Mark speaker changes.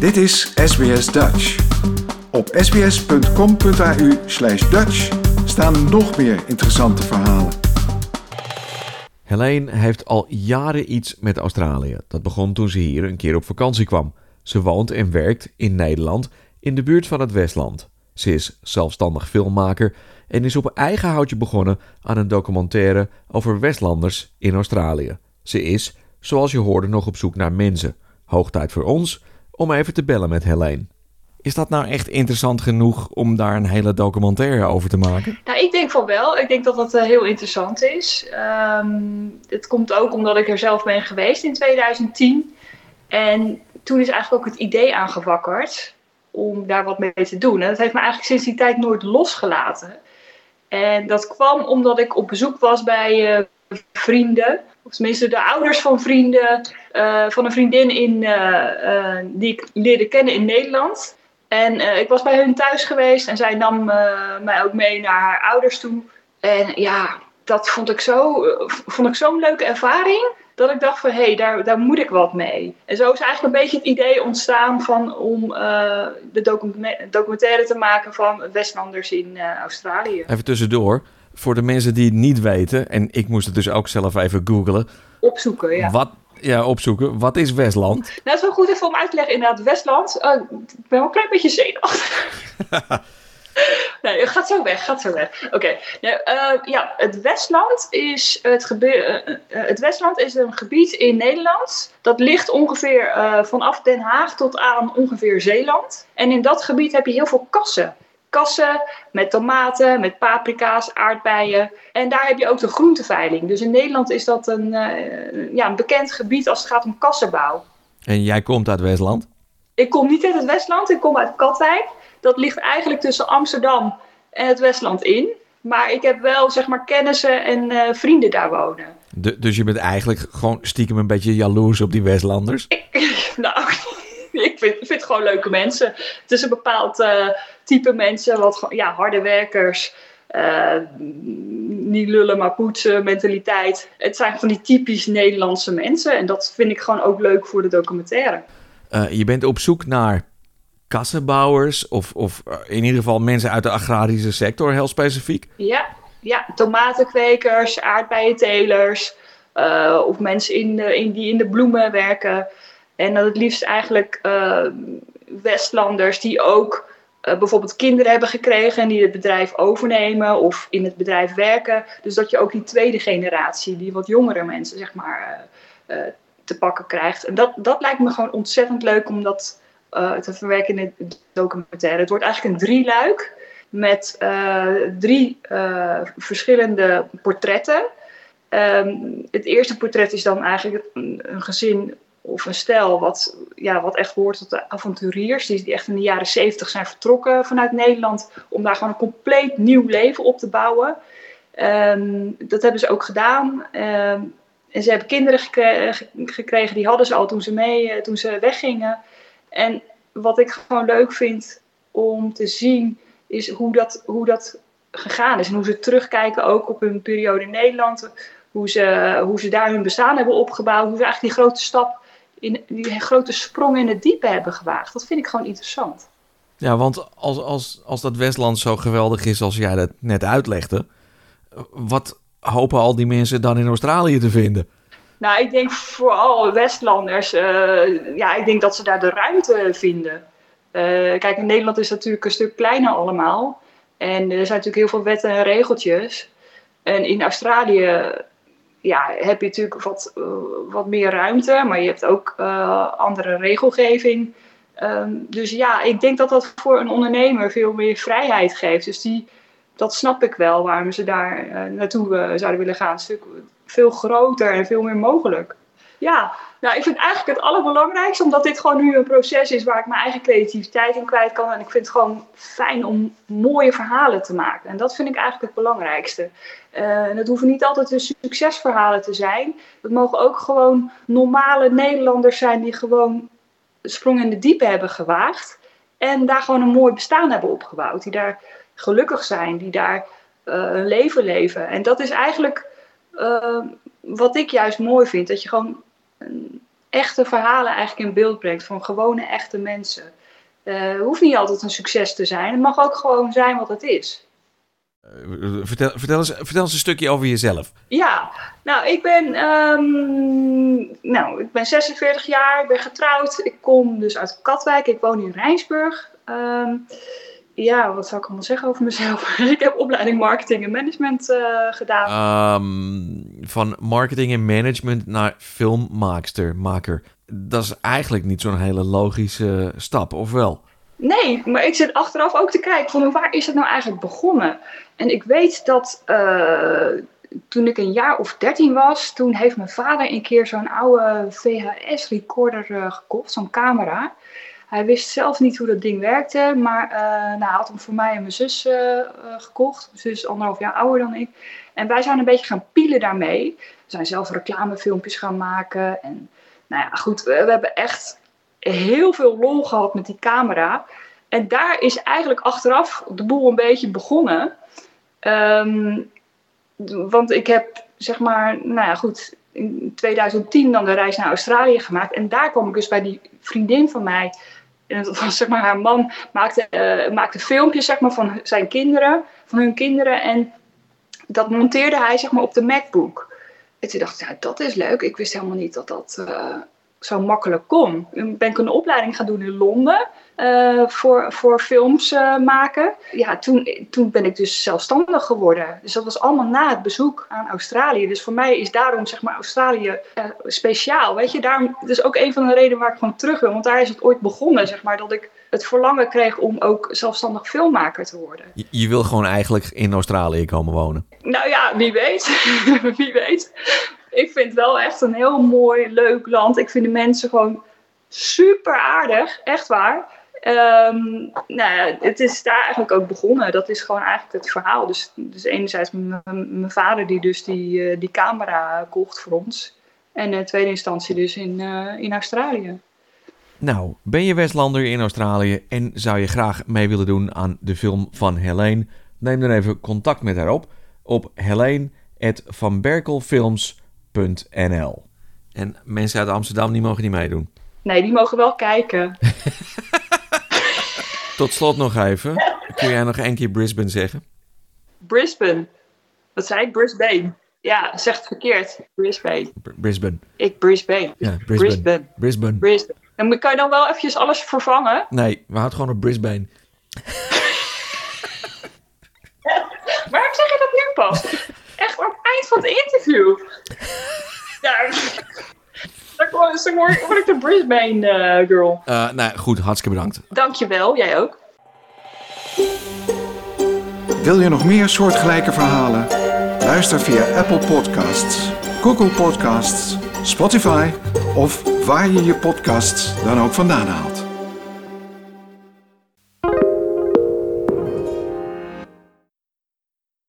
Speaker 1: Dit is SBS Dutch. Op sbs.com.au slash Dutch staan nog meer interessante verhalen.
Speaker 2: Helene heeft al jaren iets met Australië. Dat begon toen ze hier een keer op vakantie kwam. Ze woont en werkt in Nederland in de buurt van het Westland. Ze is zelfstandig filmmaker en is op eigen houtje begonnen aan een documentaire over Westlanders in Australië. Ze is, zoals je hoorde, nog op zoek naar mensen. Hoog tijd voor ons om even te bellen met Helene. Is dat nou echt interessant genoeg om daar een hele documentaire over te maken?
Speaker 3: Nou, ik denk van wel. Ik denk dat dat eh, heel interessant is. Ehm, het komt ook omdat ik er zelf ben geweest in 2010. En toen is eigenlijk ook het idee aangewakkerd om daar wat mee te doen. En dat heeft me eigenlijk sinds die tijd nooit losgelaten. En dat kwam omdat ik op bezoek was bij uh, vrienden. Of tenminste de ouders van vrienden. Uh, van een vriendin in, uh, die ik leerde kennen in Nederland. En ik was bij hun thuis geweest. En zij nam mij ook mee naar haar ouders toe. En ja, dat vond ik zo, vond ik zo'n leuke ervaring dat ik dacht van hé, hey, daar, daar moet ik wat mee. En zo is eigenlijk een beetje het idee ontstaan van om uh, de documentaire te maken van Westlanders in uh, Australië.
Speaker 2: Even tussendoor, voor de mensen die het niet weten, en ik moest het dus ook zelf even googlen.
Speaker 3: Opzoeken, ja.
Speaker 2: Wat, ja, opzoeken. Wat is Westland? Nou,
Speaker 3: het is wel goed even om uit te leggen. Inderdaad, Westland. Uh, ik ben wel een klein beetje zenuwachtig. nee, het gaat zo weg, gaat zo weg. Oké, nou, uh, ja, het Westland is het, gebeur, uh, het Westland is een gebied in Nederland. Dat ligt ongeveer vanaf Den Haag tot aan ongeveer Zeeland. En in dat gebied heb je heel veel kassen. Kassen met tomaten, met paprika's, aardbeien. En daar heb je ook de groenteveiling. Dus in Nederland is dat een, ja, een bekend gebied als het gaat om kassenbouw.
Speaker 2: En jij komt uit Westland?
Speaker 3: Ik kom niet uit het Westland, ik kom uit Katwijk dat ligt eigenlijk tussen Amsterdam en het Westland in. Maar ik heb wel zeg maar kennissen en uh, vrienden daar wonen.
Speaker 2: De, dus je bent eigenlijk gewoon stiekem een beetje jaloers op die Westlanders?
Speaker 3: nou, ik vind, vind het gewoon leuke mensen. Het is een bepaald uh, type mensen, wat ja, harde werkers. Uh, niet lullen maar poetsen mentaliteit. Het zijn van die typisch Nederlandse mensen. En dat vind ik gewoon ook leuk voor de documentaire.
Speaker 2: je bent op zoek naar kassenbouwers of, of eh, in ieder geval mensen uit de agrarische sector, heel specifiek?
Speaker 3: Ja, ja tomatenkwekers, aardbeientelers uh, of mensen in de, in, die in de bloemen werken. En dat het liefst eigenlijk uh, Westlanders die ook uh, bijvoorbeeld kinderen hebben gekregen en die het bedrijf overnemen of in het bedrijf werken. Dus dat je ook die tweede generatie, die wat jongere mensen zeg maar, te pakken krijgt. En dat, dat lijkt me gewoon ontzettend leuk om dat te verwerken in de documentaire. Het wordt eigenlijk een drieluik met drie verschillende portretten. Um, het eerste portret is dan eigenlijk een, gezin of een stel wat, ja, wat echt hoort tot de avonturiers. Die, die echt in de jaren zeventig zijn vertrokken vanuit Nederland om daar gewoon een compleet nieuw leven op te bouwen. Um, dat hebben ze ook gedaan. Um, en ze hebben kinderen gekregen, gekregen, die hadden ze al toen ze, mee, toen ze weggingen. En wat ik gewoon leuk vind om te zien, is hoe dat, hoe dat gegaan is. En hoe ze terugkijken ook op hun periode in Nederland. Hoe ze, hoe ze daar hun bestaan hebben opgebouwd. Hoe ze eigenlijk die grote stap, in, die grote sprong in het diepe hebben gewaagd. Dat vind ik gewoon interessant.
Speaker 2: Ja, want als, als, als dat Westland zo geweldig is als jij dat net uitlegde, wat hopen al die mensen dan in Australië te vinden?
Speaker 3: Nou, ik denk vooral Westlanders, uh, ja, ik denk dat ze daar de ruimte vinden. Uh, kijk, in Nederland is het natuurlijk een stuk kleiner allemaal. En er zijn natuurlijk heel veel wetten en regeltjes. En in Australië ja, heb je natuurlijk wat, uh, wat meer ruimte, maar je hebt ook andere regelgeving. Um, dus ja, ik denk dat dat voor een ondernemer veel meer vrijheid geeft. Dus die, dat snap ik wel waarom ze daar naartoe zouden willen gaan. Stuk veel groter en veel meer mogelijk. Ja, nou, ik vind eigenlijk het allerbelangrijkste, omdat dit gewoon nu een proces is waar ik mijn eigen creativiteit in kwijt kan. En ik vind het gewoon fijn om mooie verhalen te maken. En dat vind ik eigenlijk het belangrijkste. Uh, en dat hoeven niet altijd de succesverhalen te zijn. Het mogen ook gewoon normale Nederlanders zijn die gewoon sprong in de diepe hebben gewaagd. En daar gewoon een mooi bestaan hebben opgebouwd. Die daar gelukkig zijn, die daar uh, een leven leven. En dat is eigenlijk uh, wat ik juist mooi vind, dat je gewoon echte verhalen eigenlijk in beeld brengt van gewone echte mensen. Uh, hoeft niet altijd een succes te zijn. Het mag ook gewoon zijn wat het is.
Speaker 2: Uh, vertel, vertel, eens, vertel eens een stukje over jezelf.
Speaker 3: Ja, nou ik ben, um, nou, ik ben 46 jaar, ik ben getrouwd. Ik kom dus uit Katwijk, ik woon in Rijnsburg. Um, ja, wat zou ik allemaal zeggen over mezelf? ik heb opleiding marketing en management uh, gedaan.
Speaker 2: Um, van marketing en management naar filmmaakster, maker. Dat is eigenlijk niet zo'n hele logische stap, of wel?
Speaker 3: Nee, maar ik zit achteraf ook te kijken van waar is het nou eigenlijk begonnen? En ik weet dat uh, toen ik een jaar of dertien was, toen heeft mijn vader een keer zo'n oude VHS-recorder uh, gekocht, zo'n camera. Hij wist zelf niet hoe dat ding werkte, maar uh, nou, hij had hem voor mij en mijn zus uh, gekocht. Mijn zus is anderhalf jaar ouder dan ik. En wij zijn een beetje gaan pielen daarmee. We zijn zelf reclamefilmpjes gaan maken. En nou ja, goed, we, hebben echt heel veel lol gehad met die camera. En daar is eigenlijk achteraf de boel een beetje begonnen. Um, want ik heb, zeg maar, nou ja, goed, in 2010 dan de reis naar Australië gemaakt. En daar kwam ik dus bij die vriendin van mij. En dat was, zeg maar, haar man maakte, uh, maakte filmpjes zeg maar, van zijn kinderen, van hun kinderen. En dat monteerde hij zeg maar, op de MacBook. En toen dacht ik, dat is leuk. Ik wist helemaal niet dat dat uh, zo makkelijk kon. Toen ben ik een opleiding gaan doen in Londen. Uh, voor, voor films uh, maken. Ja, toen, toen ben ik dus zelfstandig geworden. Dus dat was allemaal na het bezoek aan Australië. Dus voor mij is daarom zeg maar Australië uh, speciaal. Weet je, daarom, dat is ook een van de redenen waar ik gewoon terug wil. Want daar is het ooit begonnen, zeg maar, dat ik het verlangen kreeg om ook zelfstandig filmmaker te worden.
Speaker 2: Je, je wil gewoon eigenlijk in Australië komen wonen?
Speaker 3: Nou ja, wie weet. wie weet. Ik vind het wel echt een heel mooi, leuk land. Ik vind de mensen gewoon super aardig, echt waar. Um, nou ja, het is daar eigenlijk ook begonnen. Dat is gewoon eigenlijk het verhaal. Dus, dus enerzijds mijn vader die dus die, uh, die camera kocht voor ons. En in tweede instantie dus in, uh, in Australië.
Speaker 2: Nou, ben je Westlander in Australië en zou je graag mee willen doen aan de film van Helene? Neem dan even contact met haar op op helene.vanberkelfilms.nl En mensen uit Amsterdam die mogen niet meedoen.
Speaker 3: Nee, die mogen wel kijken.
Speaker 2: Tot slot nog even. Kun jij nog één keer Brisbane zeggen?
Speaker 3: Brisbane. Wat zei ik? Brisbane. Ja, zegt verkeerd. Brisbane.
Speaker 2: Br Brisbane.
Speaker 3: Ik Brisbane.
Speaker 2: Ja, Brisbane. Brisbane. Brisbane.
Speaker 3: Brisbane. En kan je dan wel eventjes alles vervangen?
Speaker 2: Nee, we houden gewoon op Brisbane.
Speaker 3: Waarom zeg je dat nu pas? Echt aan het eind van het interview. Ja, dan word ik de Brisbane uh, girl.
Speaker 2: Uh, nou goed, hartstikke bedankt.
Speaker 3: Dankjewel, jij ook.
Speaker 1: Wil je nog meer soortgelijke verhalen? Luister via Apple Podcasts, Google Podcasts, Spotify of waar je je podcasts dan ook vandaan haalt.